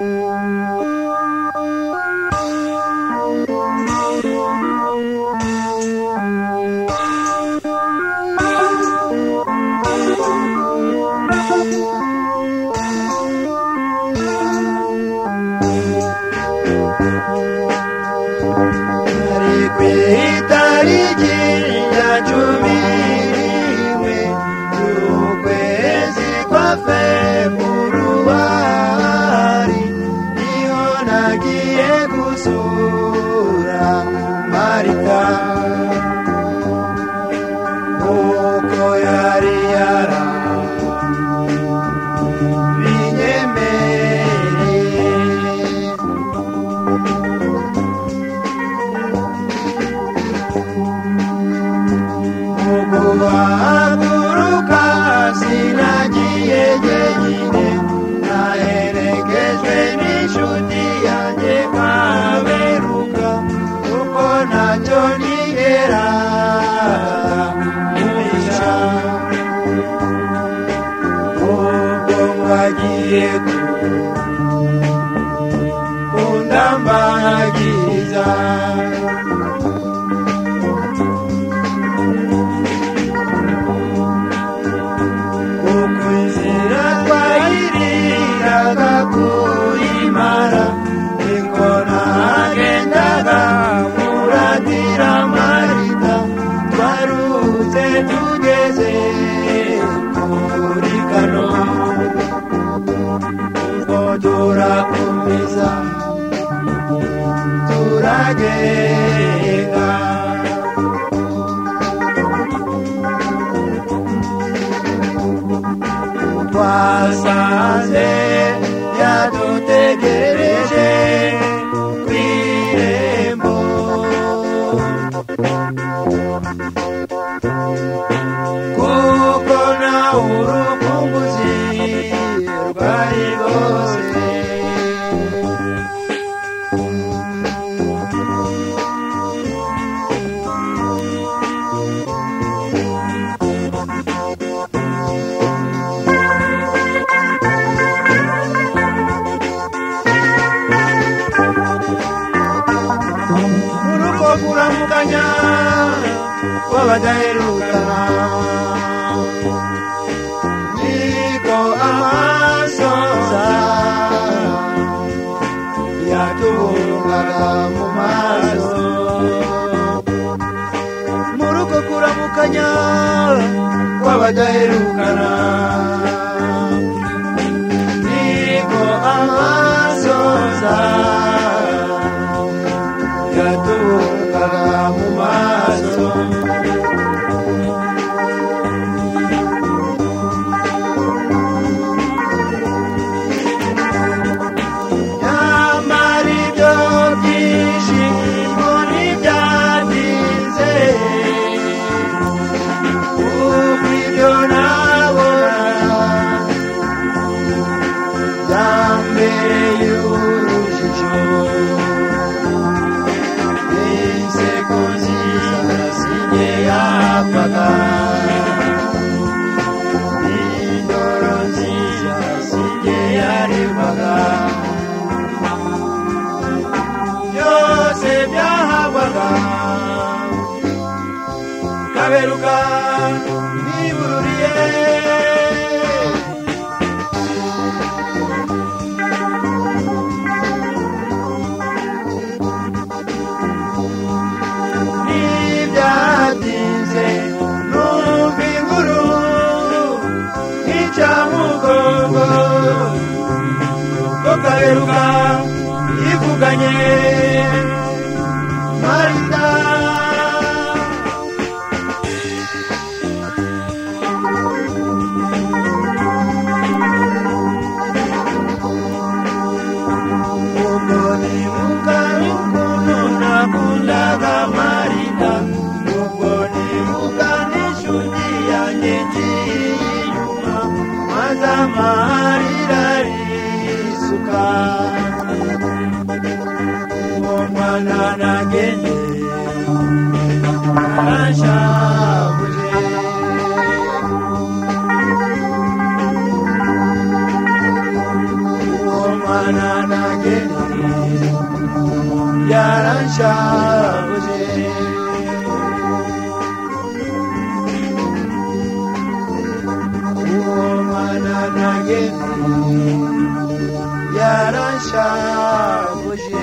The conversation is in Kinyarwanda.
Música mwanzura marita uko yari yara binyemere mu kubahaguruka sinagiye jyenyine naherekejwe n'ishuri bagiye kundambagiza kuko inzira twayiriraga kuyimara niko nagendaga muratira marita twarutse tugeze muri kano turakomeza turagenda badaherukana bo badaherukana niko amasoza yatubungaga mu maso muri uko kuramukanya kw'abadaherukana ibyo yarebaga byose byahabwaga kaberuka niba ko kaberuka yivuganye marita isuka uwo mwana nagende yaranshavuye